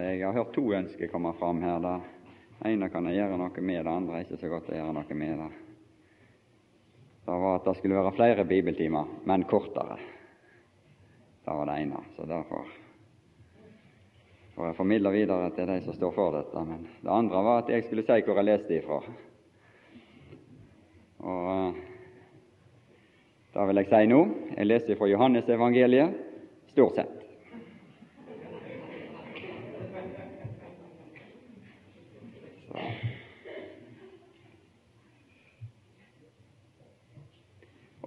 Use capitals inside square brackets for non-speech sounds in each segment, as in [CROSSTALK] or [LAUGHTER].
Jeg har hørt to ønsker komme fram her. Det ene kan jeg gjøre noe med, det andre er ikke så godt å gjøre noe med. det. Det var at det skulle være flere bibeltimer, men kortere. Det var det ene. Så derfor får jeg formidle videre til de som står for dette. Men det andre var at jeg skulle si hvor jeg leste ifra. Og eh, det vil jeg si nå. Jeg leser fra Johannesevangeliet, stort sett.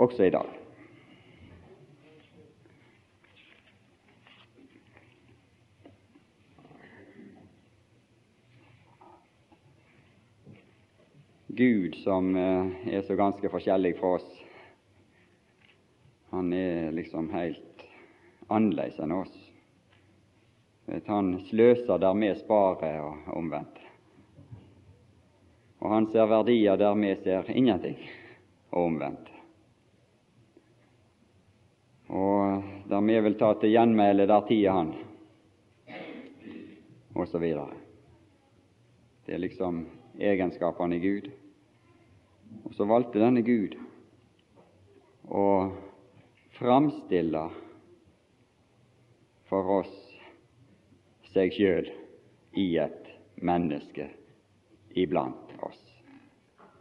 Også i dag. Gud som eh, er så ganske forskjellig fra oss, han er liksom helt annerledes enn oss. Han sløser der vi sparer, og omvendt. Og han ser verdier der vi ser ingenting, og omvendt og der vi vil ta til gjenmæle, der tier han, videre. Det er liksom egenskapene i Gud. Og så valgte denne Gud å framstille for oss seg sjøl i et menneske iblant oss.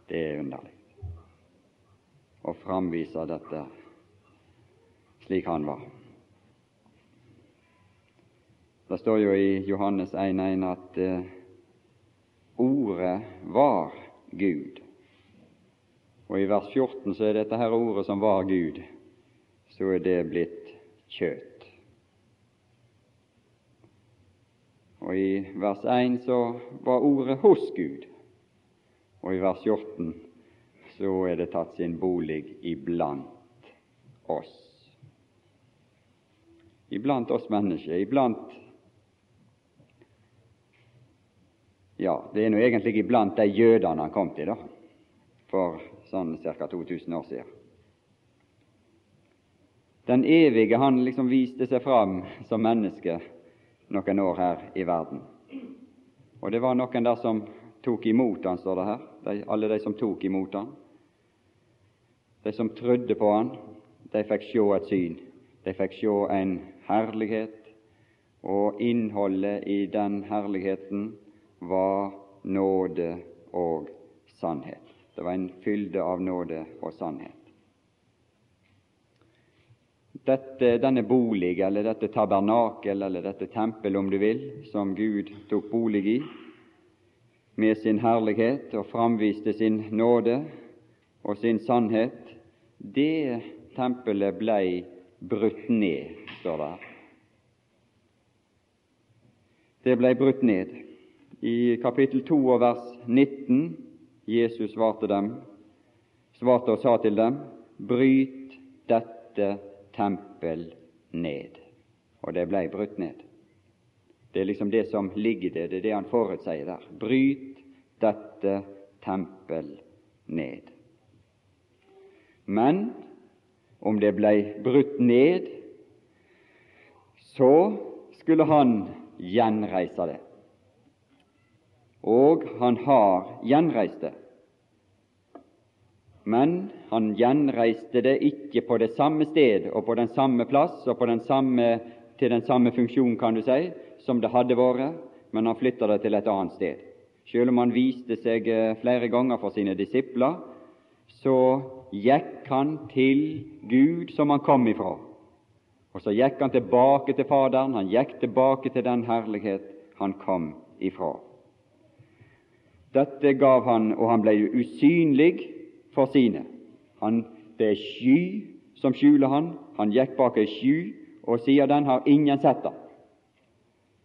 Det er underlig å framvise dette slik han var. Det står jo i Johannes 1.1 at eh, Ordet var Gud. Og i vers 14 så er dette her ordet som var Gud, så er det blitt kjøtt. Og i vers 1 så var ordet hos Gud, og i vers 14 så er det tatt sin bolig iblant oss iblant oss mennesker, iblant Ja, det er nå egentlig iblant de jødene han kom til, da, for sånn ca. 2000 år siden. Den evige han liksom viste seg fram som menneske noen år her i verden. Og det var noen der som tok imot han, står det her. De, alle de som tok imot han. De som trodde på han, de fikk se et syn. De fikk se en herlighet, og innholdet i den herligheten var nåde og sannhet. Det var en fylde av nåde og sannhet. Dette, denne bolig, eller dette tabernakel, eller dette tempel, om du vil, som Gud tok bolig i, med sin herlighet og framviste sin nåde og sin sannhet, det tempelet blei brutt ned står der. Det ble brutt ned. I kapittel 2 og vers 19 Jesus svarte dem, svarte og sa til dem, bryt dette tempel ned. Og det ble brutt ned. Det er liksom det som ligger der, det er det han forutsier der. Bryt dette tempel ned. Men om det ble brutt ned så skulle han gjenreise det. Og han har gjenreist det. Men han gjenreiste det ikke på det samme sted og på den samme plass og den samme, til den samme funksjon, kan du si, som det hadde vært, men han flytta det til et annet sted. Selv om han viste seg eh, flere ganger for sine disipler, så gikk han til Gud som han kom ifra, og så gikk han tilbake til Faderen, han gikk tilbake til den herlighet han kom ifra. Dette gav han, og han ble usynlig for sine. Han, det er sky som skjuler han. Han gikk bak ei sky, og siden den har ingen sett han.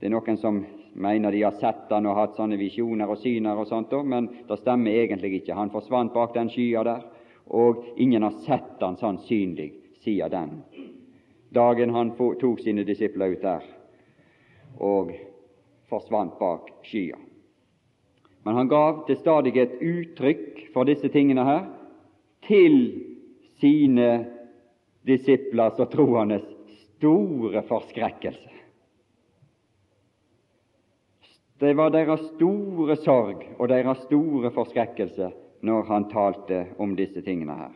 Det er noen som mener de har sett han og hatt sånne visjoner og syner og sånt, men det stemmer egentlig ikke. Han forsvant bak den skya der, og ingen har sett han sannsynlig siden den dagen han tok sine disipler ut der og forsvant bak skya. Men han gav til stadig et uttrykk for disse tingene her til sine disiplers og troendes store forskrekkelse. Det var deres store sorg og deres store forskrekkelse når han talte om disse tingene her.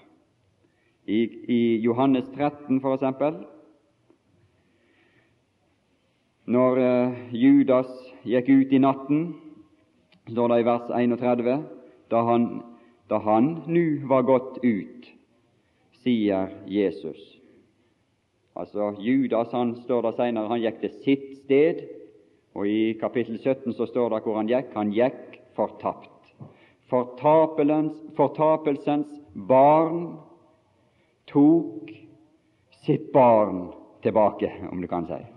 I, i Johannes 13, for eksempel, når eh, Judas gikk ut i natten, står det i vers 31, da han, da han nu var gått ut, sier Jesus. Altså Judas han står der senere, han gikk til sitt sted, og I kapittel 17 så står det hvor han gikk. Han gikk fortapt. Fortapelsens barn tok sitt barn tilbake, om du kan si.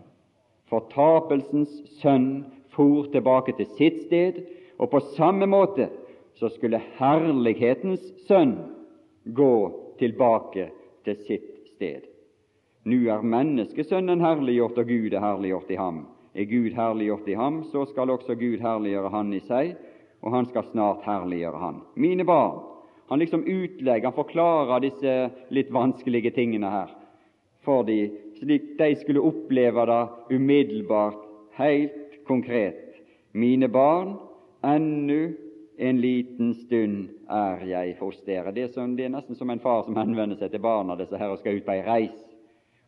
Fortapelsens sønn for tilbake til sitt sted, og på samme måte så skulle herlighetens sønn gå tilbake til sitt sted. Nå er menneskesønnen herliggjort, og Gud er herliggjort i ham. Er Gud herliggjort i ham, så skal også Gud herliggjøre han i seg, og han skal snart herliggjøre han. Mine barn, han liksom utlegger, han forklarer disse litt vanskelige tingene her for de, slik de skulle oppleve det umiddelbart, helt konkret. Mine barn, ennu en liten stund er jeg hos dere. Det er, som, det er nesten som en far som [LAUGHS] henvender seg til barna disse her og skal ut på ei reis.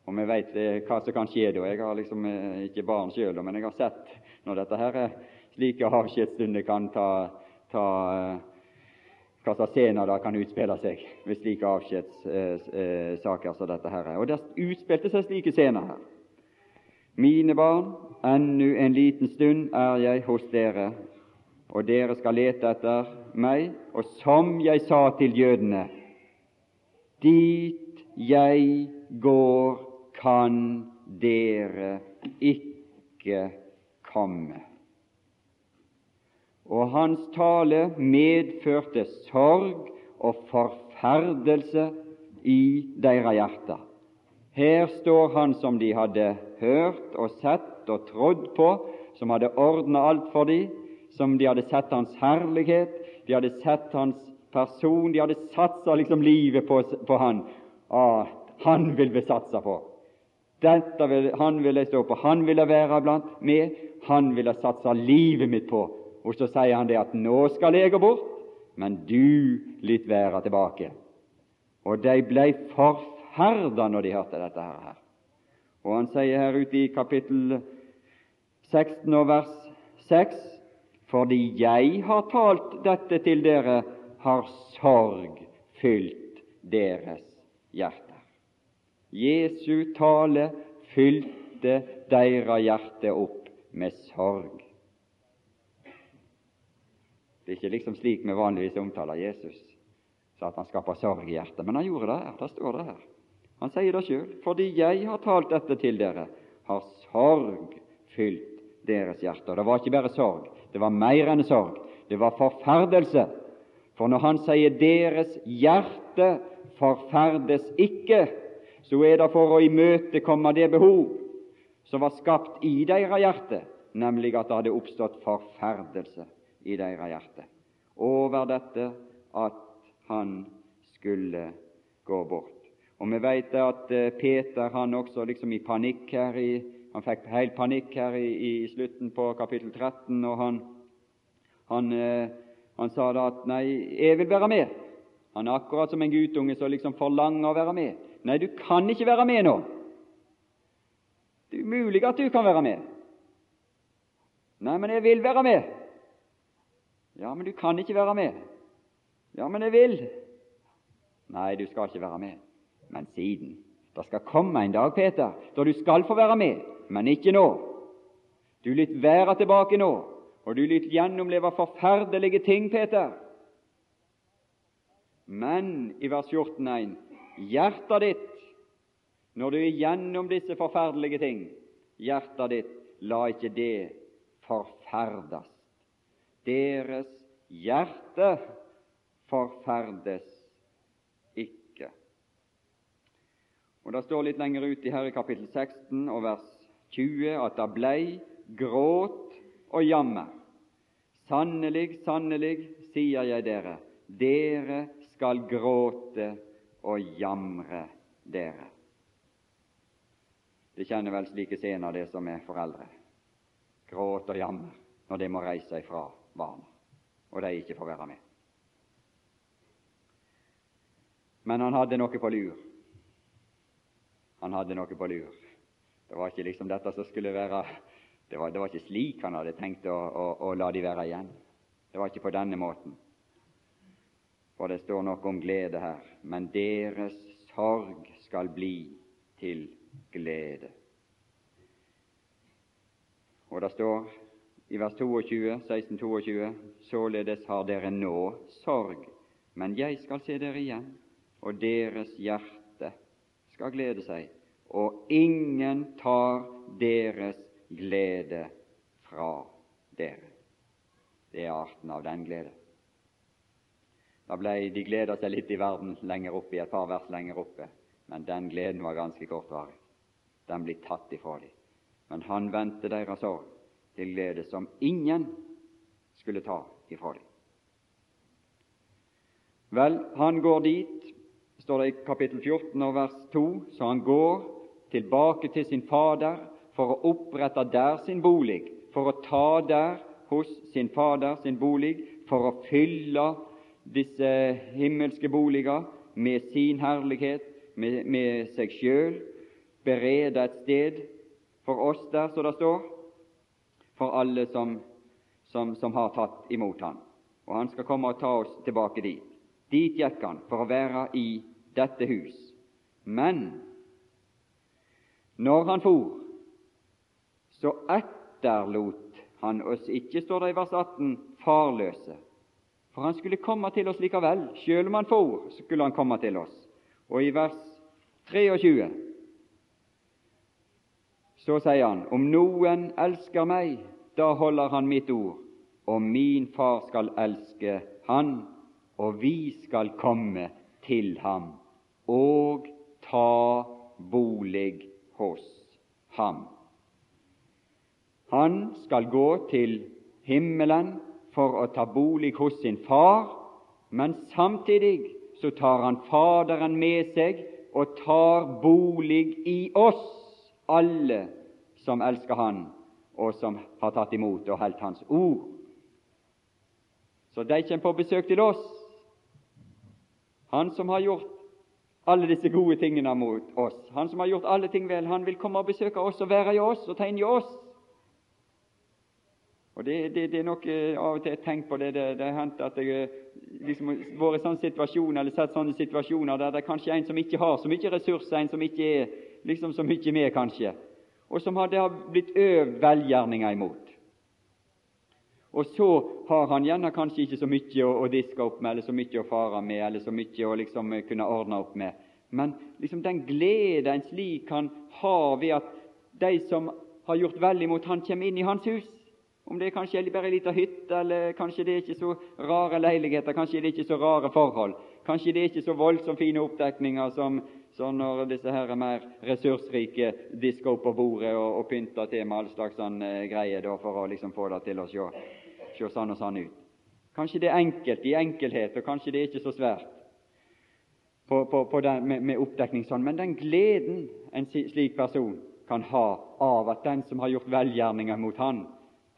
Og vi veit eh, hva som kan skje da. Jeg har liksom eh, ikke barn sjøl, men jeg har sett når dette her er slike avskjedsstunder kan ta, ta hva eh, slags scener det kan utspille seg ved slike avskjedssaker som dette her er. Og det utspilte seg slike scener her. Mine barn, ennu en liten stund er jeg hos dere, og dere skal lete etter meg, og som jeg sa til jødene, dit jeg går, kan dere ikke komme. Og hans tale medførte sorg og forferdelse i deres hjerter. Her står han som de hadde hørt og sett og trodd på, som hadde ordna alt for dem, som de hadde sett hans herlighet, de hadde sett hans person, de hadde satsa liksom livet på, på han. Ah, han vil vi satse på. Dette vil, han vil jeg stå på. Han vil jeg være blant med. Han vil jeg satse livet mitt på. Og så sier han det at nå skal jeg gå bort, men du litt være tilbake. Og de ble forferda når de hørte dette her. Og han sier her ute i kapittel 16 og vers 6 fordi jeg har talt dette til dere, har sorg fylt deres hjerter. Jesu tale fylte deres hjerte opp med sorg. Det er ikke liksom slik vi vanligvis omtaler Jesus, så at han skaper sorg i hjertet. Men han gjorde det her. Det står det her. Han sier det sjøl. Fordi jeg har talt dette til dere, har sorg fylt deres hjerte. Og det var ikke bare sorg, det var mer enn sorg. Det var forferdelse. For når han sier 'deres hjerte forferdes ikke', så er det for å imøtekomme det behov som var skapt i deres hjerte, nemlig at det hadde oppstått forferdelse i deres hjerte over dette at han skulle gå bort. Og Vi vet at eh, Peter han også liksom i panikk her i, han fikk helt panikk her i, i slutten på kapittel 13, og han, han, eh, han sa da at 'nei, jeg vil være med'. Han er akkurat som en guttunge som liksom forlanger å være med. Nei, du kan ikke være med nå. Det er umulig at du kan være med. Nei, men jeg vil være med. Ja, men du kan ikke være med. Ja, men jeg vil. Nei, du skal ikke være med. Men siden. Det skal komme en dag, Peter, da du skal få være med, men ikke nå. Du lytt være tilbake nå, og du lytt gjennomleve forferdelige ting, Peter. Men i vers 14,1 hjertet ditt, når du er gjennom disse forferdelige ting, hjertet ditt, la ikke det forferdes. Deres hjerte forferdes ikke. Og Det står litt lenger ut i her i kapittel 16 og vers 20 at det blei gråt og jammer. Sannelig, sannelig, sier jeg dere, dere skal gråte og jamre dere. Det kjenner vel slike scener, det som er foreldre. Gråt og jammer. når de må reise seg fra barna, og de ikke får være med. Men han hadde noe på lur. Han hadde noe på lur. Det var ikke liksom dette som skulle være Det var, det var ikke slik han hadde tenkt å, å, å la de være igjen. Det var ikke på denne måten. For det står noe om glede her. Men deres sorg skal bli til glede. Og det står i vers 22, 16, 22, således har dere nå sorg, men jeg skal se dere igjen, og deres hjerte skal glede seg, og ingen tar deres glede fra dere. Det er arten av den glede. Da ble De gleda seg litt i verden lenger oppe, i et par vers lenger oppe, men den gleden var ganske kortvarig. Den blir tatt ifra dem. Men han vendte deres sorg til glede som ingen skulle ta ifra dem. Vel, han går dit, står det i kapittel 14 og vers 2, så han går tilbake til sin fader for å opprette der sin bolig, for å ta der hos sin fader sin bolig, for å fylle disse himmelske boliger med sin herlighet, med, med seg sjøl, berede et sted for oss der, som det står, for alle som, som, som har tatt imot ham. Og han skal komme og ta oss tilbake dit. Dit gikk han for å være i dette hus. Men når han for, så etterlot han oss ikke, står det i vers 18, farløse. For han skulle komme til oss likevel. Selv om han for, skulle han komme til oss. Og i vers 23 så sier han om noen elsker meg, da holder han mitt ord, og min far skal elske han, og vi skal komme til ham og ta bolig hos ham. Han skal gå til himmelen for å ta bolig hos sin far, men samtidig så tar han Faderen med seg og tar bolig i oss, alle som elsker Han, og som har tatt imot og holdt Hans ord. Så de kommer på besøk til oss. Han som har gjort alle disse gode tingene mot oss. Han som har gjort alle ting vel, han vil komme og besøke oss og være i oss og tegne i oss. Og Det, det, det er noe av og til jeg tenker på det. Det, det har hendt at jeg liksom vært i sånne situasjoner, eller sett sånne situasjoner der det er kanskje en som ikke har så mye ressurser, en som ikke er liksom så mye med, kanskje, og som det har blitt øvd velgjerninger imot. Og så har han gjerne kanskje ikke så mye å, å diske opp med, eller så mye å fare med, eller så mye å liksom kunne ordne opp med. Men liksom den glede en slik kan ha ved at de som har gjort vel imot han, kommer inn i hans hus. Om det er kanskje bare ei lita hytte, eller kanskje det er ikke så rare leiligheter, kanskje det er ikke så rare forhold, kanskje det er ikke så voldsomt fine oppdekninger som, som når disse her er mer ressursrike disker opp på bordet og, og pynter til med all slags sånn, eh, greier da, for å liksom få det til å se se sånn og sånn ut. Kanskje det er enkelt i enkelhet, og kanskje det er ikke så svært på, på, på den, med, med, oppdekning sånn, men den gleden en slik person kan ha av at den som har gjort velgjerninger mot han,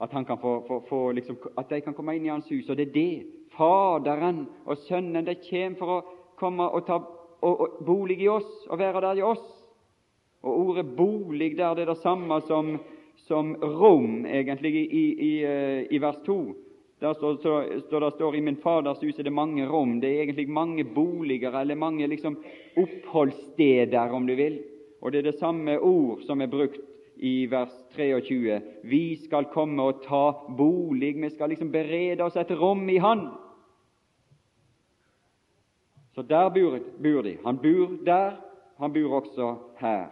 at, han kan få, få, få liksom, at de kan komme inn i hans hus. Og det er det Faderen og Sønnen de kommer for å komme og ta og, og, bolig i oss og være der i oss. Og ordet 'bolig' der det er det samme som som rom, egentlig, i, i, eh, i vers 2. Der står, så, der står i min Faders hus er det mange rom. Det er egentlig mange boliger, eller mange liksom, oppholdssteder, om du vil. Og det er det samme ord som er brukt i vers 23. Vi skal komme og ta bolig. Vi skal liksom berede oss et rom i Han. Så der bor, bor de. Han bor der, han bor også her.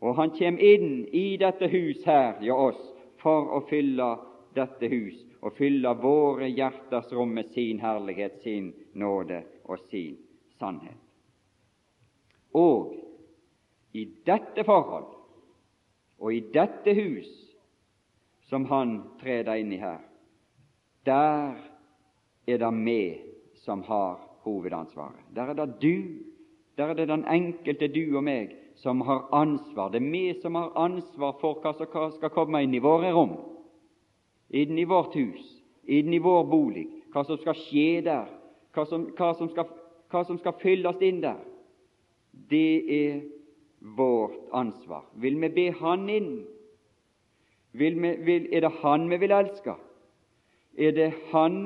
Og han kommer inn i dette hus her ja oss for å fylle dette hus og fylle våre hjerters rom med sin herlighet, sin nåde og sin sannhet. Og i dette forhold og i dette hus som han treder inn i her, der er det vi som har hovedansvaret. Der er det du, der er det den enkelte du og meg som har ansvar. Det er vi som har ansvar for hva som skal komme inn i våre rom. inn i vårt hus, inn i vår bolig, hva som skal skje der, hva som, hva som, skal, hva som skal fylles inn der, det er vårt ansvar. Vil vi be Han inn? Vil vi, vil, er det Han vi vil elske? Er det han,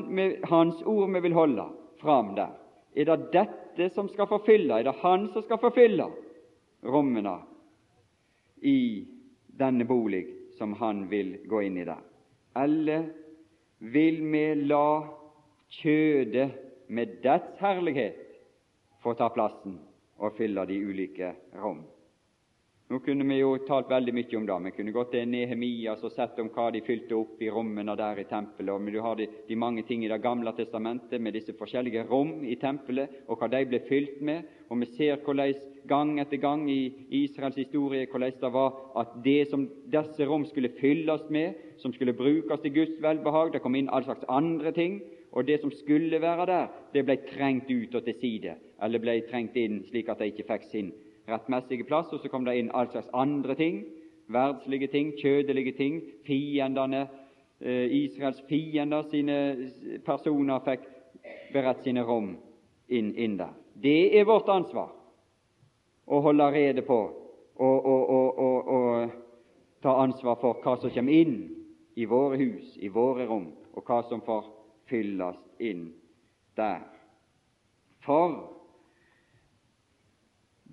Hans ord vi vil holde fram der? Er det dette som skal forfylle? Er det Han som skal forfylle rommene i denne bolig som Han vil gå inn i der? Eller vil vi la kjødet med dets herlighet få ta plassen og fylle de ulike rom? Nå kunne vi jo talt veldig mye om det. Vi kunne gått til Nehemias og sett om hva de fylte opp i rommene der i tempelet. Men du har de, de, mange ting i Det gamle testamentet med disse forskjellige rom i tempelet, og hva de ble fylt med. Og vi ser hvordan gang etter gang i Israels historie hvordan det var at det som disse rom skulle fylles med, som skulle brukes til Guds velbehag, det kom inn all slags andre ting. Og det som skulle være der, det ble trengt ut og til side, eller ble trengt inn slik at de ikke fikk sin rettmessige plass, og så kom det inn all slags andre ting, verdslige ting, kjødelige ting. Fiendene, eh, Israels fiender, sine personer, fikk beredt sine rom inn, inn der. Det er vårt ansvar å holde rede på og, og, og, og, ta ansvar for hva som kommer inn i våre hus, i våre rom, og hva som får fylles inn der. For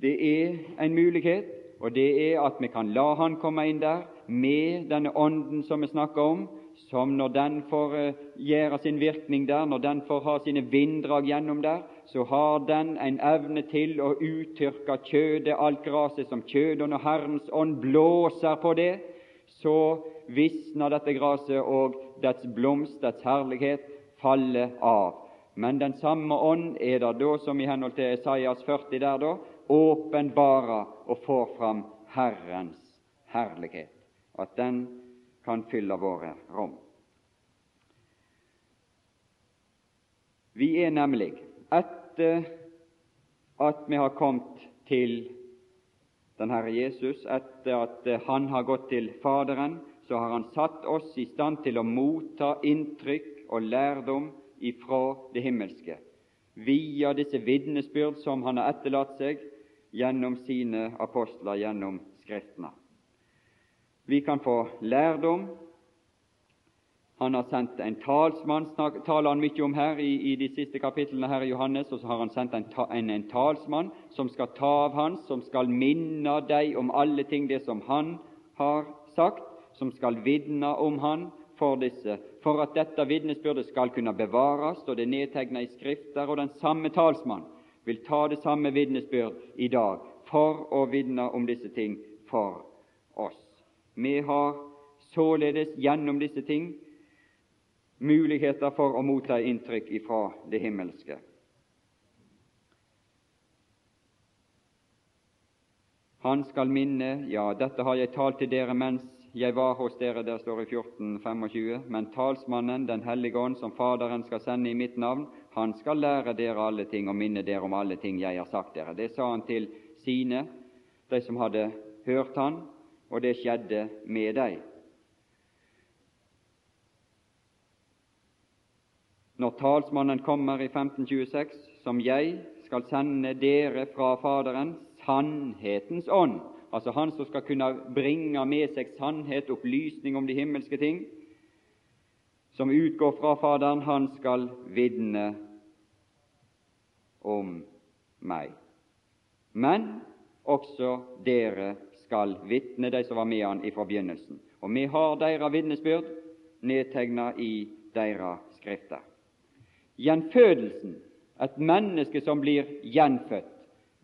det er en mulighet, og det er at vi kan la Han komme inn der med denne ånden som vi snakker om, som når den får uh, gjøre sin virkning der, når den får ha sine vinddrag gjennom der, så har den en evne til å uttørke kjødet, alt graset som kjødet, og når Herrens ånd blåser på det, så visner dette graset, og dets blomst, dets herlighet, faller av. Men den samme ånd er det da, som i henhold til Esaias 40 der, da, åpenbare og får fram Herrens herlighet, at den kan fylle våre rom. Vi er nemlig, etter at vi har kommet til den Herre Jesus, etter at Han har gått til Faderen, så har Han satt oss i stand til å motta inntrykk og lærdom ifra det himmelske, via disse vitnesbyrd som Han har etterlatt seg gjennom sine apostler, gjennom Skriftene. Vi kan få lærdom. Han har sendt en talsmann, taler han mye om her i, i de siste kapitlene her i Johannes, og så har han sendt en, en, en talsmann som skal ta av hans, som skal minne deg om alle ting det som han har sagt, som skal vitne om han for disse, for at dette vitnesbyrdet skal kunne bevares, og det er nedtegnet i Skrifter, og den samme talsmann vil ta det samme vitnesbyrd i dag for å vitne om disse ting for oss. Vi har således gjennom disse ting muligheter for å motta inntrykk ifra det himmelske. Han skal minne Ja, dette har jeg talt til dere mens jeg var hos dere, der står i 14.25, men talsmannen, Den hellige ånd, som Faderen skal sende i mitt navn, han skal lære dere alle ting og minne dere om alle ting jeg har sagt dere. Det sa han til sine, de som hadde hørt han, og det skjedde med dem. Når talsmannen kommer i 1526, som jeg skal sende dere fra Faderen, sannhetens ånd, altså Han som skal kunne bringe med seg sannhet, opplysning om de himmelske ting, som utgår fra Faderen, han skal vitne om meg. Men også dere skal vitne, de som var med han fra begynnelsen. Og vi har deres vitnesbyrd nedtegna i deres skrifter. Gjenfødelsen, et menneske som blir gjenfødt,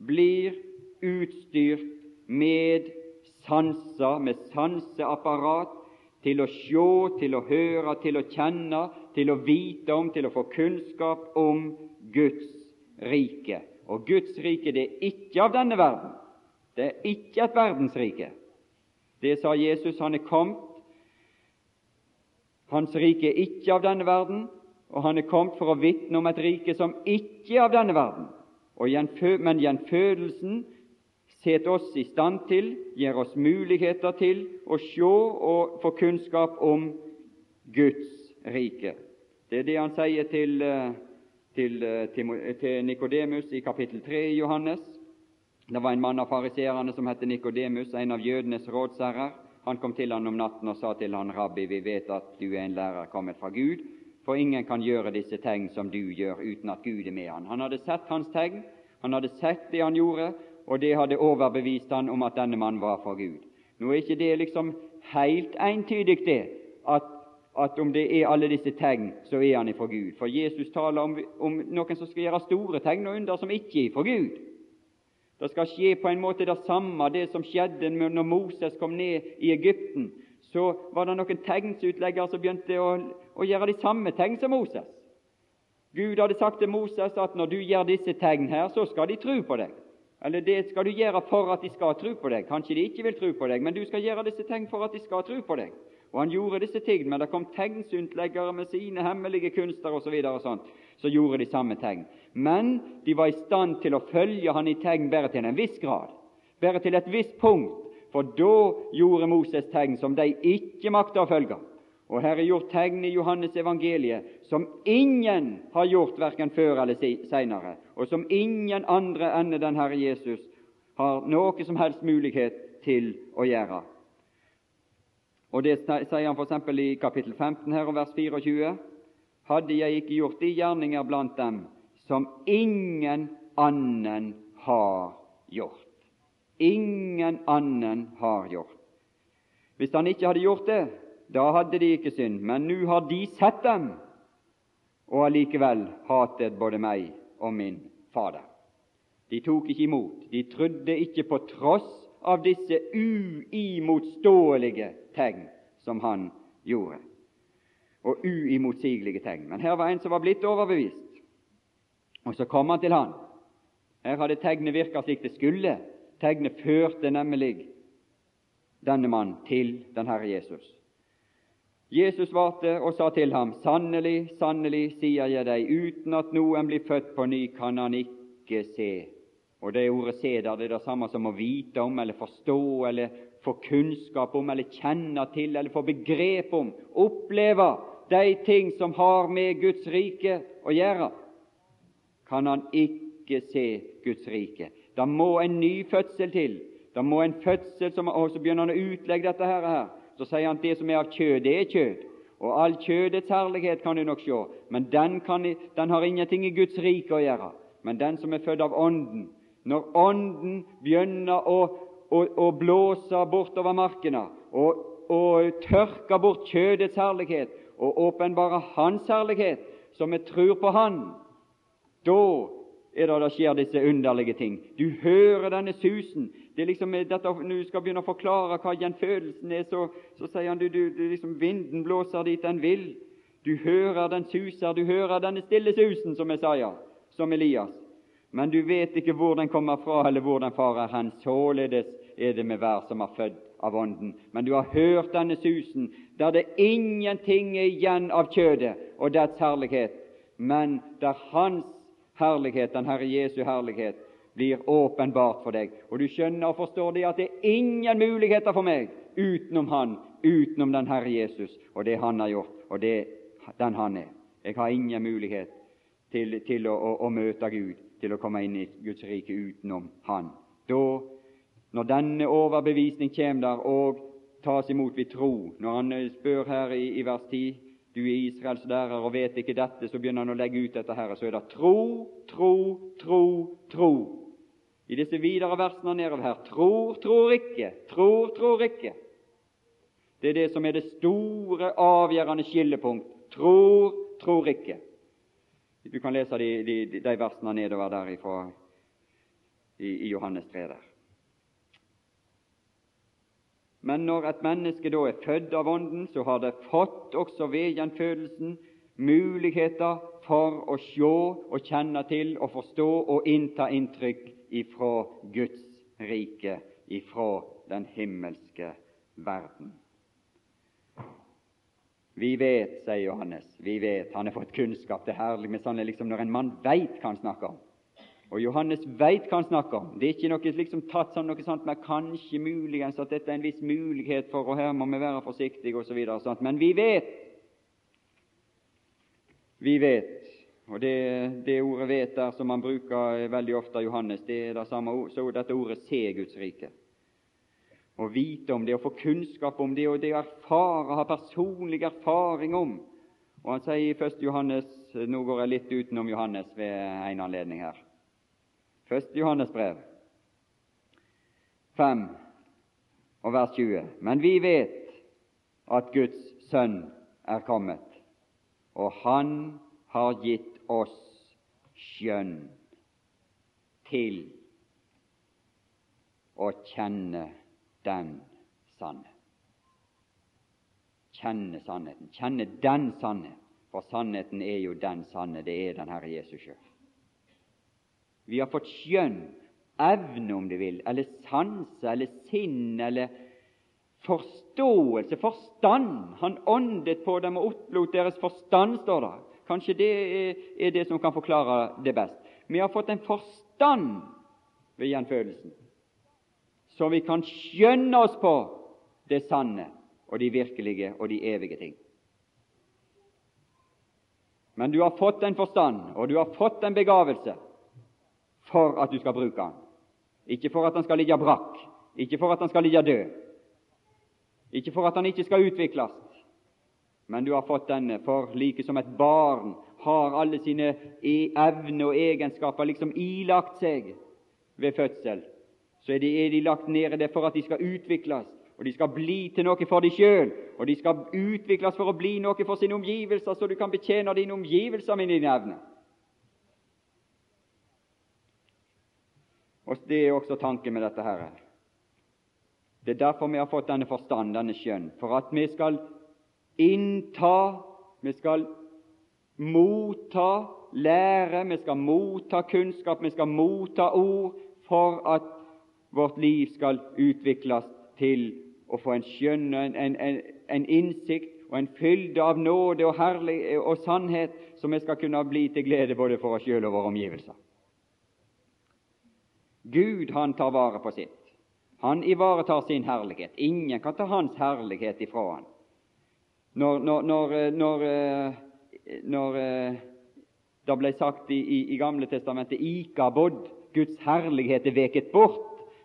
blir utstyrt med sanser, med sanseapparat, til å se, til å høre, til å kjenne, til å vite om, til å få kunnskap om Guds rike. Og Guds rike det er ikke av denne verden. Det er ikke et verdensrike. Det sa Jesus. Han er kommet. Hans rike er ikke av denne verden, og han er kommet for å vitne om et rike som ikke er av denne verden. men gjenfødelsen setter oss i stand til, gir oss muligheter til å se og få kunnskap om Guds rike. Det er det han sier til, eh, til, eh, til, til Nikodemus i kapittel 3 i Johannes. Det var en mann av fariseerne som het Nikodemus, en av jødenes rådsherrer. Han kom til han om natten og sa til han, Rabbi, vi vet at du er en lærer kommet fra Gud, for ingen kan gjøre disse tegn som du gjør, uten at Gud er med han. Han hadde sett hans tegn, han hadde sett det han gjorde, og det hadde overbevist han om at denne mannen var fra Gud. Nå er ikke det liksom helt entydig, det, at, at om det er alle disse tegn, så er han ifra Gud. For Jesus taler om, om noen som skal gjøre store tegn og under, som ikke er ifra Gud. Det skal skje på en måte det samme det som skjedde når Moses kom ned i Egypten. Så var det noen tegnsutleggere som begynte å, å gjøre de samme tegn som Moses. Gud hadde sagt til Moses at når du gjør disse tegn her, så skal de tro på deg. Eller det skal du gjøre for at de skal tro på deg. Kanskje de ikke vil tro på deg, men du skal gjøre disse tegn for at de skal tro på deg. Og han gjorde disse ting, men det kom tegnsutleggere med sine hemmelige kunster osv. Så sånt, så gjorde de samme tegn. Men de var i stand til å følge han i tegn bare til en viss grad, bare til et visst punkt, for da gjorde Moses tegn som de ikke makta å følge. Og her er gjort tegn i Johannes evangeliet som ingen har gjort verken før eller seinere, og som ingen andre enn den Herre Jesus har noe som helst mulighet til å gjøre. Og Det sier han f.eks. i kapittel 15 her og vers 24. Hadde jeg ikke gjort de gjerninger blant dem som ingen annen har gjort. Ingen annen har gjort. Hvis han ikke hadde gjort det, da hadde de ikke synd, men nå har de sett dem, og allikevel hatet både meg og min Fader. De tok ikke imot, de trodde ikke på tross av disse uimotståelige tegn som han gjorde, og uimotsigelige tegn. Men her var en som var blitt overbevist, og så kom han til han. Her hadde tegnet virka slik det skulle. Tegnet førte nemlig denne mannen til den Herre Jesus. Jesus svarte og sa til ham, Sannelig, sannelig, sier jeg deg, uten at noen blir født på ny, kan han ikke se. Og det ordet 'se' der, det er det samme som å vite om, eller forstå, eller få kunnskap om, eller kjenne til, eller få begrep om, oppleve de ting som har med Guds rike å gjøre. Kan han ikke se Guds rike? Da må en ny fødsel til. Da må en fødsel som, Og så begynner han å utlegge dette her. Så sier han at det som er av kjød, det er kjød. Og all kjødets herlighet kan du nok se, men den, kan, den har ingenting i Guds rike å gjøre. Men den som er født av Ånden Når Ånden begynner å, å, å blåse bortover markene og, og tørke bort kjødets herlighet og åpenbare Hans herlighet, som vi tror på Han, da er det det skjer disse underlige ting. Du hører denne susen. Det er liksom dette, Når du skal begynne å forklare hva gjenfødelsen er, så, så sier han du, du, du liksom, vinden blåser dit den vil. Du hører den suser, du hører denne stille susen, som Isaiah, som Elias. Men du vet ikke hvor den kommer fra, eller hvor den farer hen. Således er det med hver som er født av Ånden. Men du har hørt denne susen, der det ingenting er igjen av kjødet og dets herlighet, men der Hans herlighet, den Herre Jesu herlighet, blir åpenbart for deg. Og du skjønner og forstår det at det er ingen muligheter for meg utenom Han, utenom den Herre Jesus og det Han har gjort, og det den Han er. Jeg har ingen mulighet til, til å, å, å, møte Gud, til å komme inn i Guds rike utenom Han. Da, når denne overbevisning kommer der og tas imot ved tro Når han spør her i, i vers 10 du er Israels lærer og vet ikke dette, så begynner han å legge ut dette her. Så er det tro, tro, tro, tro. I disse videre versene nedover her tror, tror ikke, tror, tror ikke. Det er det som er det store, avgjørende skillepunkt. Tror, tror ikke. Du kan lese de, de, de versene nedover der ifra, i, i Johannes 3 der. Men når et menneske da er født av Ånden, så har det fått også ved gjenfødelsen muligheter for å se og kjenne til og forstå og innta inntrykk ifra Guds rike, ifra den himmelske verden. Vi vet, sier Johannes, vi vet, han har fått kunnskap. Det er herlig med sånne liksom når en mann veit hva han snakker om. Og Johannes veit hva han snakker om. Det er ikke noe liksom tatt som noe sånt men kanskje, muligens, at dette er en viss mulighet for, og her må vi være forsiktige osv. Men vi vet Vi vet, og det, det ordet 'vet' der som man bruker veldig ofte av Johannes, det er det samme ord, så dette ordet 'se Guds rike'. Å vite om det, å få kunnskap om det, og det å erfare, ha personlig erfaring om. Og Han sier i 1. Johannes Nå går jeg litt utenom Johannes ved en anledning her. 1. Johannes brev 5 og vers 20. Men vi vet at Guds sønn er kommet, og han har gitt oss skjønn til å kjenne den sanne. Kjenne sannheten. Kjenne den sanne. For sannheten er jo den sanne. Det er den Herre Jesus sjøl. Vi har fått skjønn evne, om du vil, eller sanse, eller sinn, eller forståelse, forstand. Han åndet på dem og opplot deres forstand, står det. Kanskje det er det som kan forklare det best. Vi har fått en forstand ved gjenfødelsen, så vi kan skjønne oss på det sanne og de virkelige og de evige ting. Men du har fått en forstand, og du har fått en begavelse for at du skal bruke han. Ikke for at han skal ligge brakk, ikke for at han skal ligge død, ikke for at han ikke skal utvikles, men du har fått denne, for like som et barn har alle sine e- evner og egenskaper liksom ilagt seg ved fødsel, så er de, er de lagt nede det for at de skal utvikles, og de skal bli til noe for deg sjøl, og de skal utvikles for å bli noe for sine omgivelser, så du kan betjene dine omgivelser med dine evner. Og Det er også tanken med dette. her. Det er derfor vi har fått denne forstand, denne skjønn, for at vi skal innta, vi skal motta lære, vi skal motta kunnskap, vi skal motta ord, for at vårt liv skal utvikles til å få en skjønn, en, en, en innsikt og en fylde av nåde og, herlig, og sannhet, som vi skal kunne bli til glede både for oss sjøl og våre omgivelser. Gud han tar vare på sitt. Han ivaretar sin herlighet. Ingen kan ta hans herlighet ifra han. Når, når, når, eh, når, eh, når eh, det ble sagt i, i, i Gamle testamentet Ikabod, Guds herlighet er veket bort,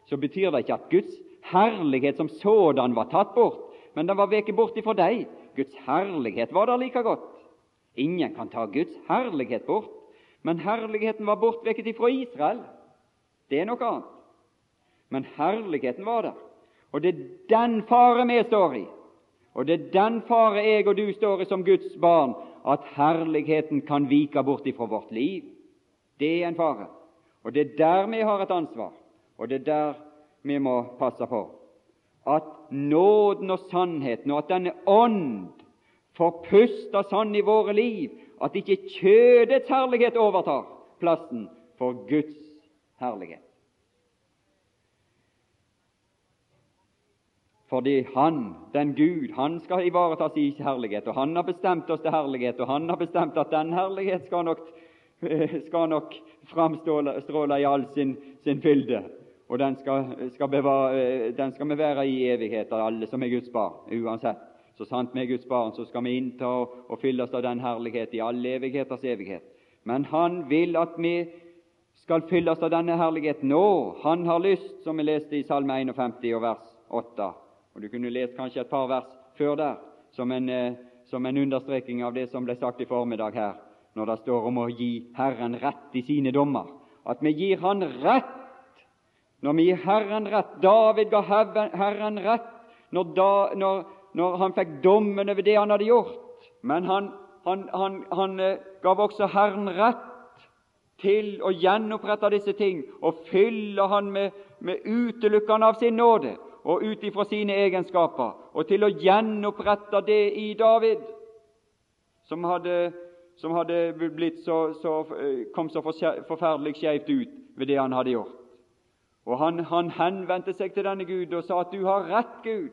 så betyr det ikke at Guds herlighet som sådan var tatt bort, men den var veket bort ifra deg. Guds herlighet var der like godt. Ingen kan ta Guds herlighet bort, men herligheten var bortveket ifra Israel. Det er noe annet. Men herligheten var der. Og det er den fare vi står i, og det er den fare jeg og du står i som Guds barn, at herligheten kan vike bort ifra vårt liv. Det er en fare. Og det er der vi har et ansvar, og det er der vi må passe på at nåden og sannheten, og at denne ånd får puste sånn i våre liv at ikke kjødets herlighet overtar plassen for Guds herlighet. Fordi Han, den Gud, han skal ivareta sin herlighet, og Han har bestemt oss til herlighet, og Han har bestemt at den herlighet skal nok, skal nok framstråle i all sin, sin fylde. Og den skal, skal, bevare, den skal vi være i evighet, alle som er Guds barn, uansett. Så sant vi er Guds barn, så skal vi innta og, og fylles av den herlighet i alle evigheters evighet. Men Han vil at vi skal fylles av denne herligheten nå. Han har lyst, som vi leste i Salme 51 og vers 8. Og Du kunne lest kanskje et par vers før der, som en, eh, som en understreking av det som ble sagt i formiddag her, når det står om å gi Herren rett i sine dommer. At vi gir Han rett når vi gir Herren rett. David ga Herren rett når, da, når, når han fikk dommen over det han hadde gjort. Men han, han, han, han eh, gav også Herren rett til å gjenopprette disse ting og fylle han med, med utelukkende av sin nåde og ut ifra sine egenskaper, og til å gjenopprette det i David, som hadde, som hadde blitt så, så, kom så forferdelig skjevt ut ved det han hadde gjort. Og han, han henvendte seg til denne Gud og sa at du har rett, Gud.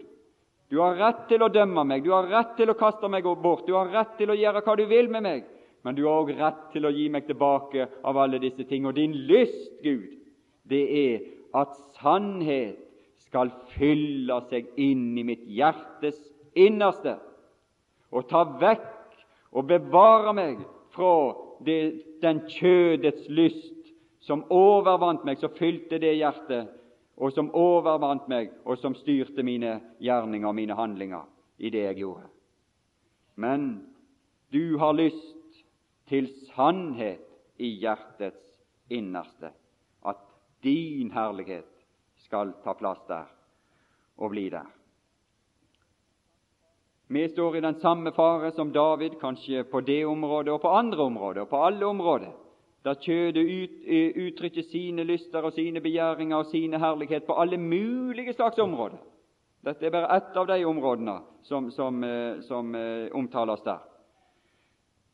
Du har rett til å dømme meg, du har rett til å kaste meg bort, du har rett til å gjøre hva du vil med meg, men du har òg rett til å gi meg tilbake av alle disse ting. Og din lyst, Gud, det er at sannhet skal fylle seg inn i mitt hjertes innerste og ta vekk og bevare meg fra det, den kjødets lyst som overvant meg, som fylte det hjertet, og som overvant meg, og som styrte mine gjerninger og mine handlinger i det jeg gjorde. Men du har lyst til sannhet i hjertets innerste, at din herlighet skal ta plass der og bli der. Vi står i den samme fare som David, kanskje på det området og på andre områder, og på alle områder, der kjødet ut, eh, uttrykker sine lyster og sine begjæringer og sine herlighet på alle mulige slags områder. Dette er bare ett av de områdene som, som, eh, som uh, omtales der.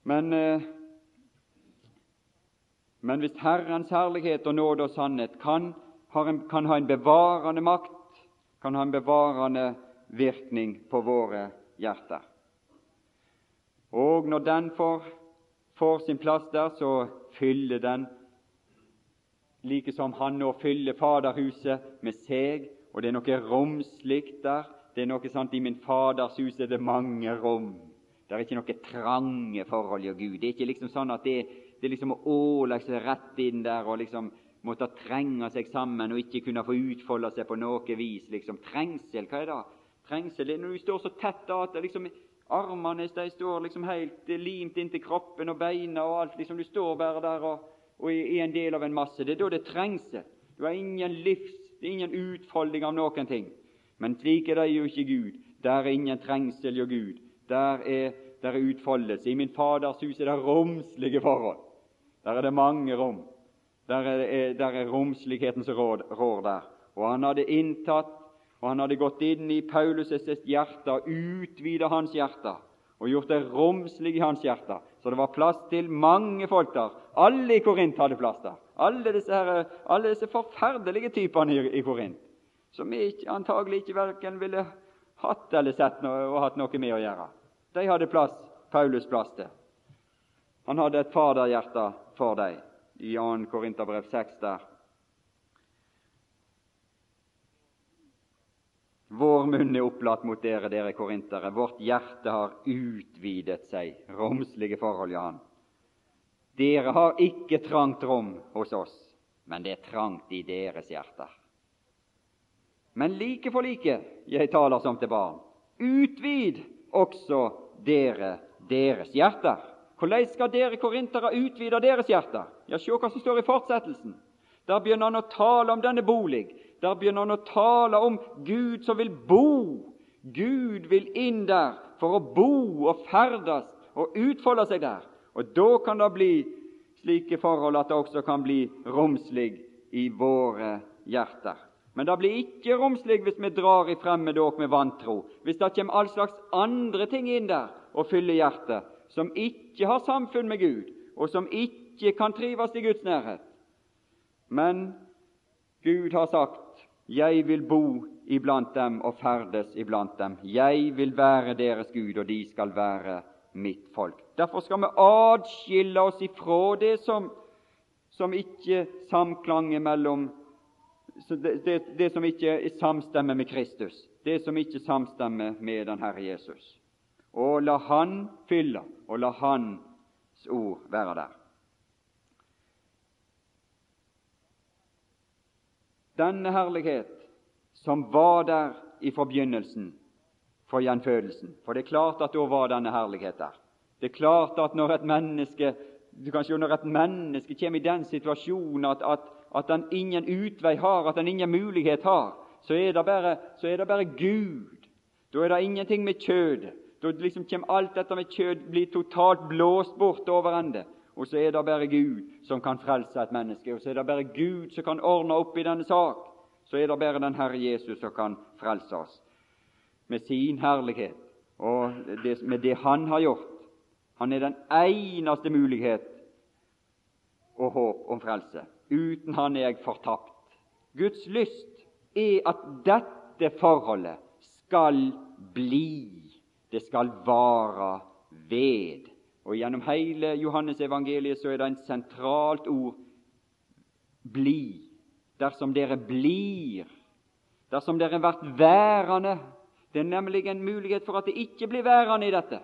Men, men, hvis Herrens herlighet og nåde og sannhet kan, en, kan ha en bevarende makt, kan ha en bevarende virkning på våre hjerter. Og når den får, får sin plass der, så fyller den like som han nå fyller Faderhuset med seg, og det er noe romslig der. Det er noe sant, I min Faders hus er det mange rom. Det er ikke noe trange forhold i Gud. Det er ikke liksom sånn at det, det liksom å åle seg rett inn der og liksom måtte trenge seg sammen og ikke kunne få utfolde seg på noe vis. liksom. Trengsel, hva er det? trengsel. er Når du står så tett at liksom, armene de står liksom helt limt inntil kroppen og beina og alt. liksom Du står bare der og, og er en del av en masse. Det er da det er trengsel. Du har ingen livs, det er ingen utfolding av noen ting. Men slik er det jo ikke Gud. Der er ingen trengsel jo Gud. Der er, der er utfoldelse. I min Faders hus er det romslige forhold. Der er det mange rom. Der er, der er romsligheten som rår der. Og han hadde inntatt og han hadde gått inn i Paulus' hjerte, utvidet hans hjerte og gjort det romslig i hans hjerte. Så det var plass til mange folk der. Alle i Korint hadde plass der. Alle disse, her, alle disse forferdelige typene i, i Korint, som vi antagelig ikke verken ville hatt eller sett noe, og hatt noe med å gjøre. De hadde plass, Paulus plass til. Han hadde et faderhjerte for dem. I 2. Korinterbrev 6 der Vår munn er opplatt mot dere, dere korintere. Vårt hjerte har utvidet seg. Romslige forhold, Jan. Dere har ikke trangt rom hos oss, men det er trangt i deres hjerter. Men like for like, jeg taler som til barn, utvid også dere deres hjerter. Hvordan skal dere korintere utvide deres hjerter? Ja, Se hva som står i fortsettelsen. Der begynner han å tale om denne bolig, der begynner han å tale om Gud som vil bo. Gud vil inn der for å bo og ferdes og utfolde seg der. Og Da kan det bli slike forhold at det også kan bli romslig i våre hjerter. Men det blir ikke romslig hvis vi drar i fremmede åk med vantro, hvis det kommer all slags andre ting inn der og fyller hjertet, som ikke har samfunn med Gud, og som ikke kan trives i Guds nærhet. Men Gud har sagt 'Jeg vil bo iblant dem og ferdes iblant dem'. 'Jeg vil være deres Gud, og de skal være mitt folk'. Derfor skal vi adskille oss ifra det som, som ikke samklanger mellom det, det, det, som ikke samstemmer med Kristus, det som ikke samstemmer med den Herre Jesus. Og la Han fylle, og la Hans ord være der. denne herlighet som var der i forbegynnelsen for gjenfødelsen. For det er klart at da var denne herlighet der. Det er klart at når et menneske du kan se, når et menneske kommer i den situasjonen at, at, at han ingen utvei har, at han ingen mulighet har, så er det bare, er det bare Gud. Da er det ingenting med kjødet. Da liksom kommer alt dette med kjød blir totalt blåst bort over ende. Og så er det bare Gud som kan frelse et menneske, og så er det bare Gud som kan ordne opp i denne sak. Så er det bare den Herre Jesus som kan frelse oss med sin herlighet og det, med det Han har gjort. Han er den eneste mulighet og håp om frelse. Uten Han er jeg fortapt. Guds lyst er at dette forholdet skal bli, det skal vare ved. Og Gjennom hele Johannes evangeliet så er det en sentralt ord bli. Dersom dere blir, dersom dere blir værende Det er nemlig en mulighet for at det ikke blir værende i dette.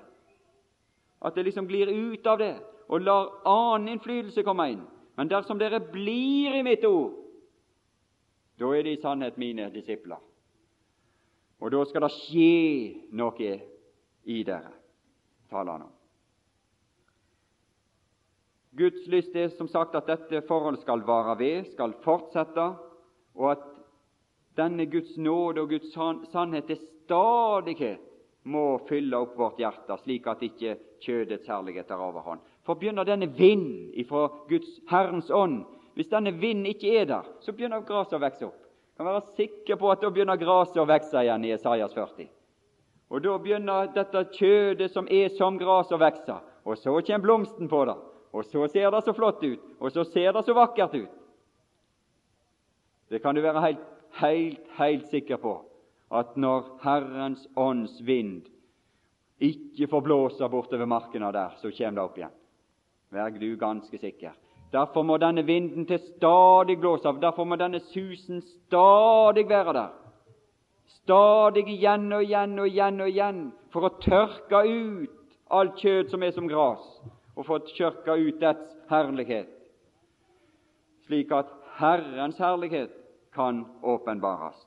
at det liksom glir ut av det og lar annen innflytelse komme inn. Men dersom dere blir i mitt ord, da er det i sannhet mine disipler. Og da skal det skje noe i dere, taler han om. Guds lyst er som sagt at dette forholdet skal vare ved, skal fortsette, og at denne Guds nåde og Guds sannhet til stadighet må fylle opp vårt hjerte, slik at ikke kjødets herlighet er overhånd. For begynner denne vind ifra Guds Herrens ånd Hvis denne vind ikke er der, så begynner gresset å vokse opp. Kan være sikker på at da begynner gresset å vokse igjen i Esaias 40. Og da begynner dette kjødet som er som gras, å vokse. Og så kommer blomsten på det. Og så ser det så flott ut, og så ser det så vakkert ut. Det kan du være helt, helt, helt sikker på, at når Herrens ånds vind ikke får blåse bortover markene der, så kommer det opp igjen. Vær du ganske sikker. Derfor må denne vinden til stadig blåse av. Derfor må denne susen stadig være der. Stadig igjen og igjen og igjen og igjen for å tørke ut alt kjød som er som gras, og for å tørke ut dets herlighet, slik at Herrens herlighet kan åpenbares.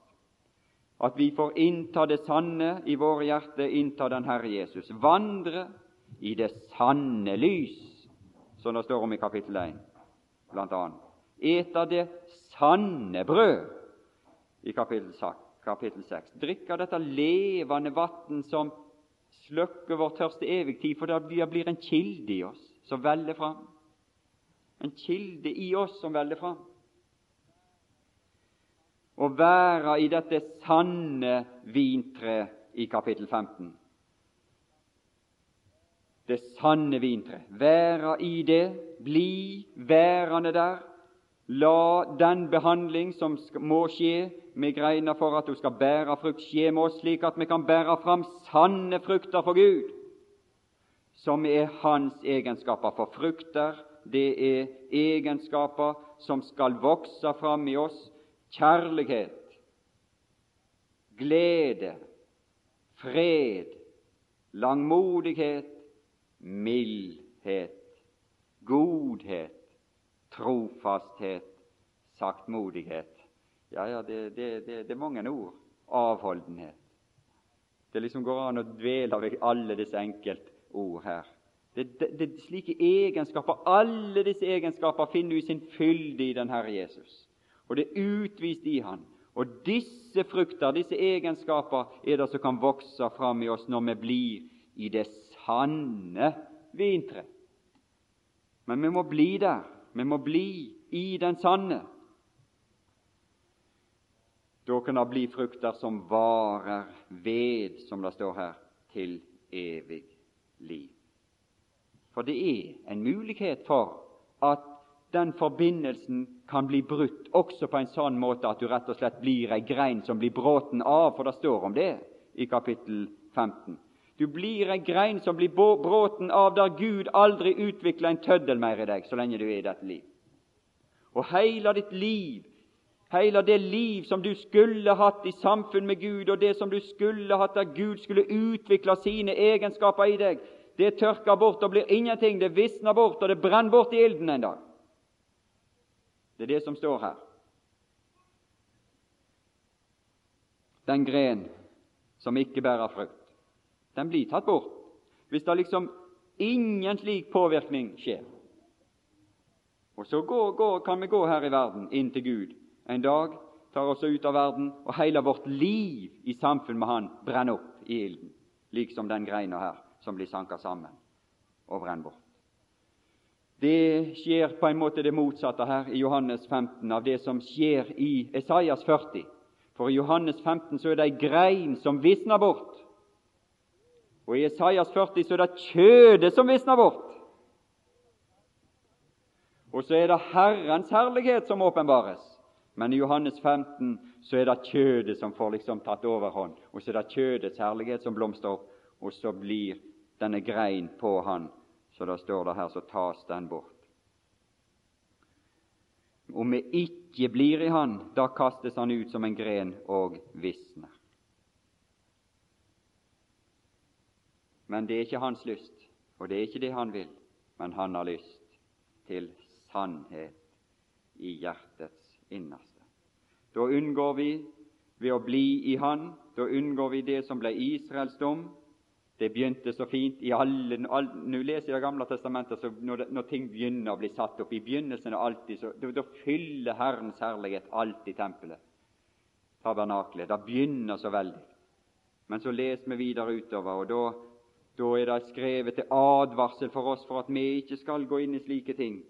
At vi får innta det sanne i våre hjerter, innta den Herre Jesus. Vandre i det sanne lys, som det står om i kapittel 1, blant annet. Eta det sanne brød i kapittel, kapittel 6. Drikke dette levende vann som slukker vår tørste evig tid, for det blir en kilde i oss som veller fram. En kilde i oss som veller fram. Å være i dette sanne vintreet i kapittel 15. Det sanne vintreet. Være i det, bli værende der. La den behandling som må skje med greina for at du skal bære frukt, skje med oss, slik at vi kan bære fram sanne frukter for Gud, som er Hans egenskaper. For frukter, det er egenskaper som skal vokse fram i oss. Kjærlighet, glede, fred, langmodighet, mildhet, godhet, trofasthet, saktmodighet. Ja, ja, det, det, det, det er mange ord. Avholdenhet. Det liksom går an å dvele ved alle disse enkeltord her. Det, det, slike egenskaper, Alle disse egenskaper finner du i sin fylde i den Herre Jesus. Og det er utvist i Han. Og disse frukter, disse egenskaper, er det som kan vokse fram i oss når vi blir i det sanne vintre. Men vi må bli der. Vi må bli i den sanne. Da kan det bli frukter som varer ved, som det står her, til evig liv. For det er en mulighet for at den forbindelsen kan bli brutt også på en sånn måte at du rett og slett blir ei grein som blir bråten av, for det står om det i kapittel 15. Du blir ei grein som blir bråten av der Gud aldri utvikler en tøddel mer i deg så lenge du er i dette liv. Og hele ditt liv Hele det liv som du skulle hatt i samfunn med Gud, og det som du skulle hatt der Gud skulle utvikle sine egenskaper i deg, det tørker bort og blir ingenting. Det visner bort, og det brenner bort i ilden en dag. Det er det som står her. Den gren som ikke bærer frukt, den blir tatt bort hvis det liksom ingen slik påvirkning skjer. Og så går, går, kan vi gå her i verden inn til Gud en dag tar oss ut av verden, og hele vårt liv i samfunn med Han brenner opp i ilden, liksom den greina her som blir sanka sammen og brenner bort. Det skjer på en måte det motsatte her i Johannes 15 av det som skjer i Esaias 40. For i Johannes 15 så er det ei grein som visner bort, og i Isaias 40 så er det kjødet som visner bort. Og så er det Herrens herlighet som åpenbares. Men i Johannes 15 så er det kjødet som får liksom tatt overhånd, og så er det kjødets herlighet som blomstrer opp, og så blir denne grein på han, så da står det her, så tas den bort. Om vi ikke blir i Han, da kastes Han ut som en gren og visner. Men det er ikke Hans lyst Og det er ikke det han vil, men han har lyst til sannhet i hjertets innerste. Da unngår vi ved å bli i Han, da unngår vi det som ble Israels dom. Det begynte så fint i alle all, Nå leser jeg gamle testamentet, så når, når, ting begynner å bli satt opp I begynnelsen er alltid så, da, da fyller Herrens herlighet alltid tempelet, tabernaklet. Det begynner så veldig. Men så leser vi videre utover, og da, da er det skrevet til advarsel for oss for at vi ikke skal gå inn i slike ting.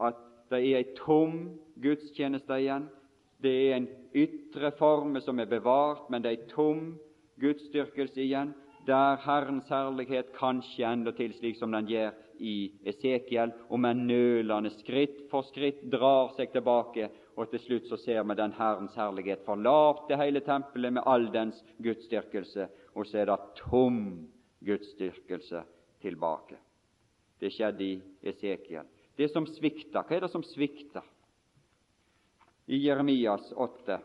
At det er ei tom gudstjeneste igjen. Det er en ytre forme som er bevart, men det er ei tom gudsdyrkelse igjen, der Herrens herlighet kanskje endatil slik som den gjør i Esekiel, og med nølende skritt for skritt drar seg tilbake, og til slutt så ser vi den Herrens herlighet forlate hele tempelet med all dens gudsdyrkelse, og så er det tom gudsdyrkelse tilbake. Det skjedde i Esekiel. Det som svikter, hva er det som svikter? I Jeremias 8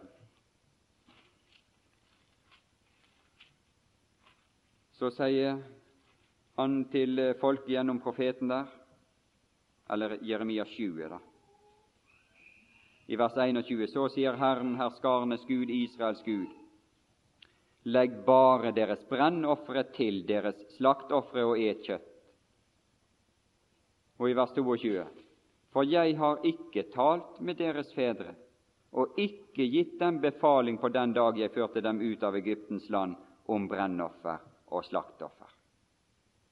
så sier han til folk gjennom profeten der, eller Jeremias 7, da. I vers 21 så sier Herren, herskarenes Gud, Israels Gud, legg bare deres brennofre til deres slaktofre og et kjøtt og i vers 22.: For jeg har ikke talt med deres fedre og ikke gitt dem befaling på den dag jeg førte dem ut av Egyptens land om brennoffer og slaktoffer.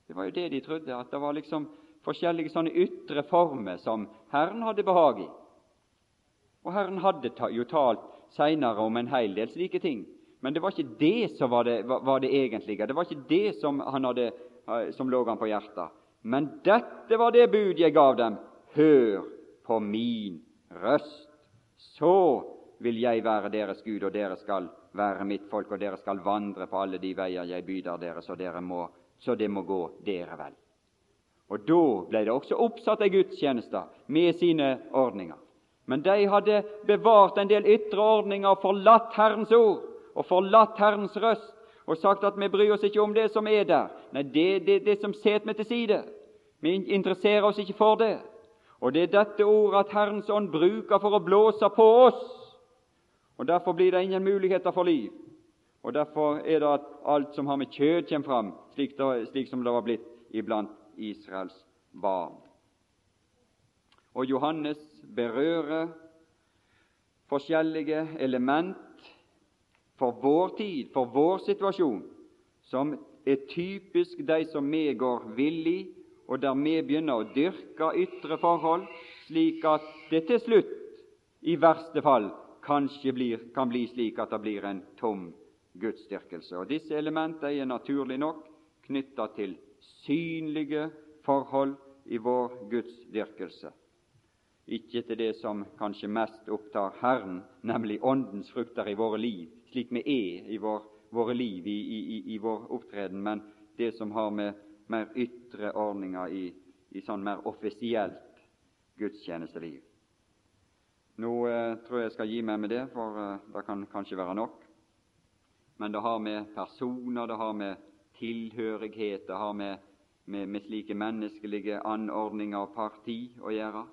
Det var jo det de trodde, at det var liksom forskjellige sånne ytre former som Herren hadde behag i. Og Herren hadde jo talt seinere om en hel del slike ting. Men det var ikke det som var det, var det egentlige. Det var ikke det som, hadde, som lå han på hjertet. Men dette var det bud jeg gav dem. Hør på min røst. Så vil jeg være deres Gud, og dere skal være mitt folk, og dere skal vandre på alle de veier jeg byder dere, så, dere må, så det må gå dere vel. Og Da ble det også oppsatt ei gudstjeneste med sine ordninger. Men de hadde bevart en del ytre ordninger og forlatt Herrens ord og forlatt Herrens røst og sagt at vi bryr oss ikke om det som er der. Nei, det, det, det som setter vi til side. Vi interesserer oss ikke for det. Og det er dette ordet at Herrens ånd bruker for å blåse på oss. Og Derfor blir det ingen muligheter for liv. Og Derfor er det at alt som har med kjød, kommer fram, slik, det, slik som det var blitt iblant Israels barn. Og Johannes berører forskjellige element for vår tid, for vår situasjon, som er typisk de som vi går villig og der vi begynner å dyrke ytre forhold, slik at det til slutt, i verste fall, kanskje blir, kan bli slik at det blir en tom gudsdyrkelse. Og Disse elementene er naturlig nok knytta til synlige forhold i vår gudsdyrkelse, ikke til det som kanskje mest opptar Herren, nemlig Åndens frukter i våre liv, slik vi er i vår, våre liv, i, i, i vår opptreden, men det som har med mer ytre ordninger i, i sånn mer offisielt gudstjenesteliv. Nå eh, tror jeg jeg skal gi meg med det, for eh, det kan kanskje være nok. Men det har med personer, det har med tilhørighet, det har med, med, med slike menneskelige anordninger og parti å gjøre.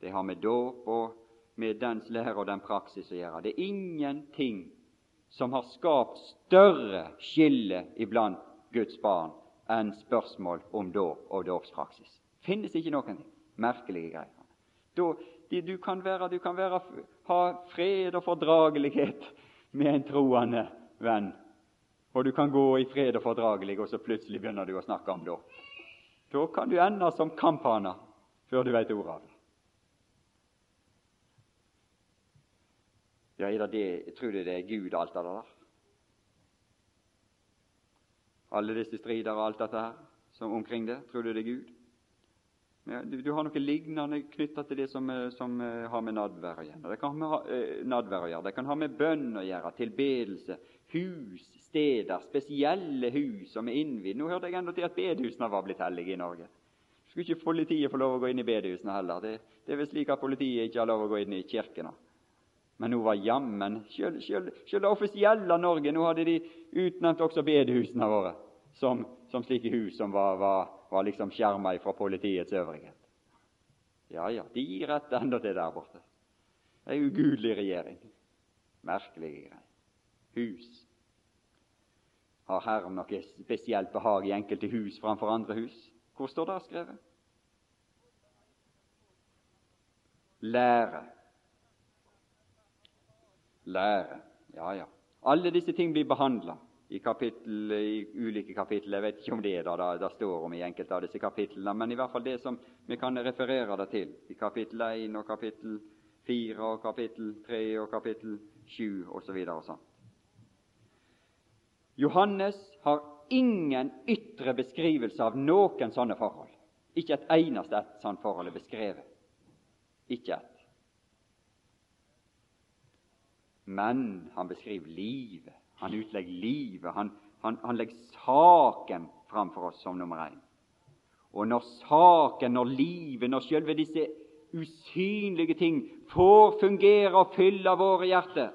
Det har med dåp og med dens lære og den praksis å gjøre. Det er ingenting som har skapt større skille iblant Guds barn enn spørsmål om dåp og dåpspraksis. Finnes ikke noen merkelige greier. Da, de, du kan, være, du kan være, ha fred og fordragelighet med en troende venn, og du kan gå i fred og fordragelighet, og så plutselig begynner du å snakke om dåp. Da kan du ende som kamphaner før du vet ordet av det. Ja, er det det, tror du det er Gud, alt det der? alle disse strider og alt dette her som omkring det? Tror du det er Gud? Ja, du, du, har noe lignende knytta til det som, eh, som uh, har med nadvær å gjøre. Det kan ha med uh, nadvær å gjøre, det kan ha med bønn å gjøre, tilbedelse, hus, steder, spesielle hus som er innvidd. Nå hørte jeg ennå til at bedehusene var blitt hellige i Norge. Skulle ikke politiet få lov å gå inn i bedehusene heller? Det, det er vel slik at politiet ikke har lov å gå inn i kirkene. Men nå var jammen Selv det offisielle Norge Nå hadde de utnevnt også bedehusene våre som, som slike hus som var, var var liksom skjerma fra politiets øvrighet. Ja, ja, de gir etter enda til der borte. Er ugudelig regjering. Merkelige greier. Hus. Har Herren noe spesielt behag i enkelte hus framfor andre hus? Hvor står det skrevet? Lære. Lære. Ja, ja. Alle disse ting blir behandla i, kapittel, i ulike kapittel. Jeg vet ikke om det er det det står om i enkelte av disse kapitlene, men i hvert fall det som vi kan referere det til i kapittel 1 og kapittel 4 og kapittel 3 og kapittel 7 osv. Johannes har ingen ytre beskrivelse av noen sånne forhold. Ikke et eneste et sånt forhold er beskrevet. Ikke ett. Men han beskriver livet. Han utlegger livet. Han, han, han legger saken framfor oss som nummer én. Og når saken, når livet, når selve disse usynlige ting får fungere og fylle våre hjerter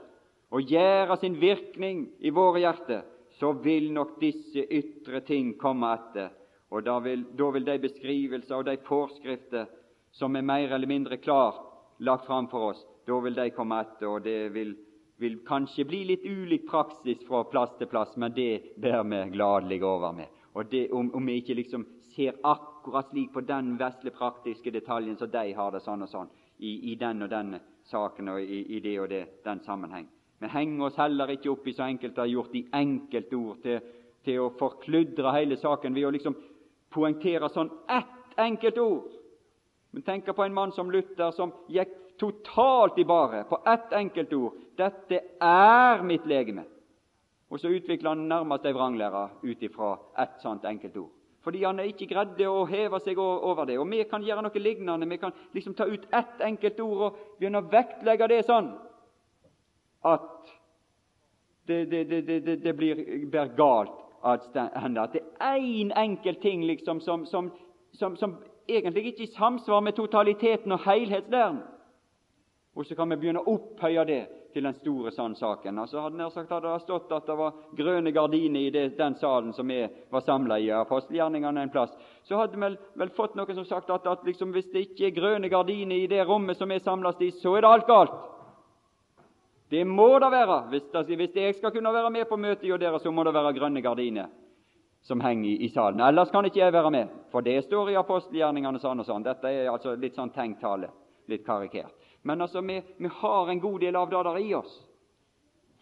og gjøre sin virkning i våre hjerter, så vil nok disse ytre ting komme etter. Og da vil, da vil de beskrivelser og de forskrifter som er mer eller mindre klart lagt fram for oss, da vil de komme etter, og det vil vil kanskje bli litt ulik praksis fra plass til plass, men det bærer vi gladelig over med. Og det, om, om, vi ikke liksom ser akkurat slik på den vesle praktiske detaljen som de har det sånn og sånn, i, i den og den saken og i, i, det og det, den sammenheng. Vi henger oss heller ikke opp i så enkelte har gjort i enkeltord til, til å forkludre hele saken ved å liksom poengtere sånn ett enkelt ord. Men tenk på en mann som Luther, som gikk totalt i bare på ett enkelt ord 'Dette er mitt legeme'. Og så utvikler han nærmest ei vranglære ut ifra ett sånt enkelt ord. Fordi han ikke greide å heve seg over det. Og vi kan gjøre noe lignende. Vi kan liksom ta ut ett enkelt ord og begynne å vektlegge det sånn at det, det, det, det blir, blir galt at det er én enkelt ting liksom som, som, som, som egentlig ikke er i samsvar med totaliteten og helhetslæren. Og så kan vi begynne å opphøye det til den store sannsaken. Altså, hadde nær sagt hadde det stått at det var grønne gardiner i det, den salen som vi var samla i, apostelgjerningene en plass, så hadde vi vel, vel fått noen som sagt at, at liksom, hvis det ikke er grønne gardiner i det rommet som vi samles i, så er det alt galt. Det må det være. Hvis, det, hvis jeg skal kunne være med på møtet hos dere, så må det være grønne gardiner som henger i, i, salen. Ellers kan ikke jeg være med, for det står i apostelgjerningene sånn og sånn. Dette er altså litt sånn tenktale, litt karikert. Men altså, vi, vi, har en god del av det der i oss.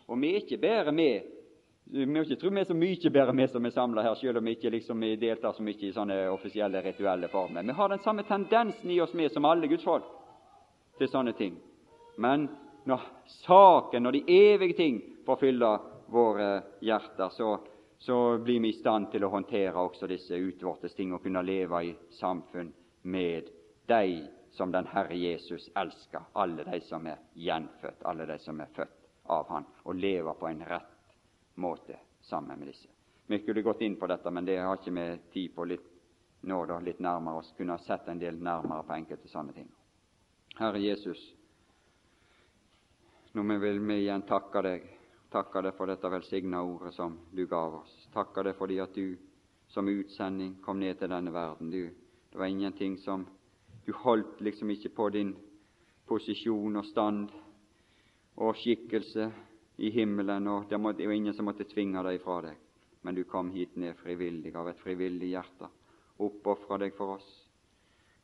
Og vi er ikke bedre med Vi må ikke tro vi er så mye bedre med som er samla her, selv om vi ikke liksom deltar så mye i sånne offisielle, rituelle former. Vi har den samme tendensen i oss med som alle Guds folk til sånne ting. Men når saken, og de evige ting får fylle våre hjerter, så, så blir vi i stand til å håndtere også disse utvortes ting og kunne leve i samfunn med de som den Herre Jesus elsker alle de som er gjenfødt, alle de som er født av Han, og lever på en rett måte sammen med disse. Vi skulle gått inn på dette, men det har ikke vi tid på litt nå, da, litt nærmere oss. Kunne ha sett en del nærmere på enkelte sånne ting. Herre Jesus, nå vil vi igjen takke deg, takke deg for dette velsigna ordet som du gav oss. Takke deg fordi at du som utsending kom ned til denne verden. Du, det var ingenting som du holdt liksom ikke på din posisjon og stand og skikkelse i himmelen, og det var ingen som måtte tvinge deg fra deg. Men du kom hit ned frivillig, av et frivillig hjerte, oppofra deg for oss,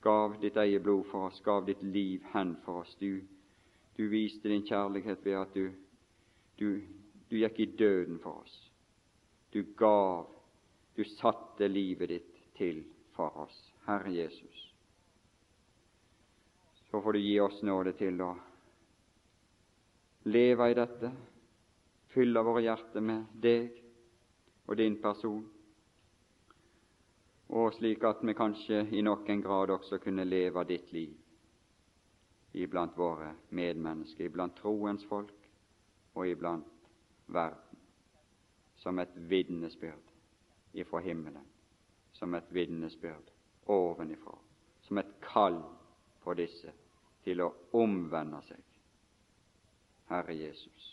gav ditt eget blod for oss, gav ditt liv hen for oss. Du, du viste din kjærlighet ved at du, du, du gikk i døden for oss. Du gav, du satte livet ditt til for oss. Herre Jesus så får du gi oss nåde til å leve i dette, fylle våre hjerter med deg og din person, og slik at vi kanskje i noen grad også kunne leve ditt liv iblant våre medmennesker, iblant troens folk og iblant verden, som et vitnesbyrd ifra himmelen, som et vitnesbyrd ovenifra, som et kall på disse til å omvende seg, Herre Jesus.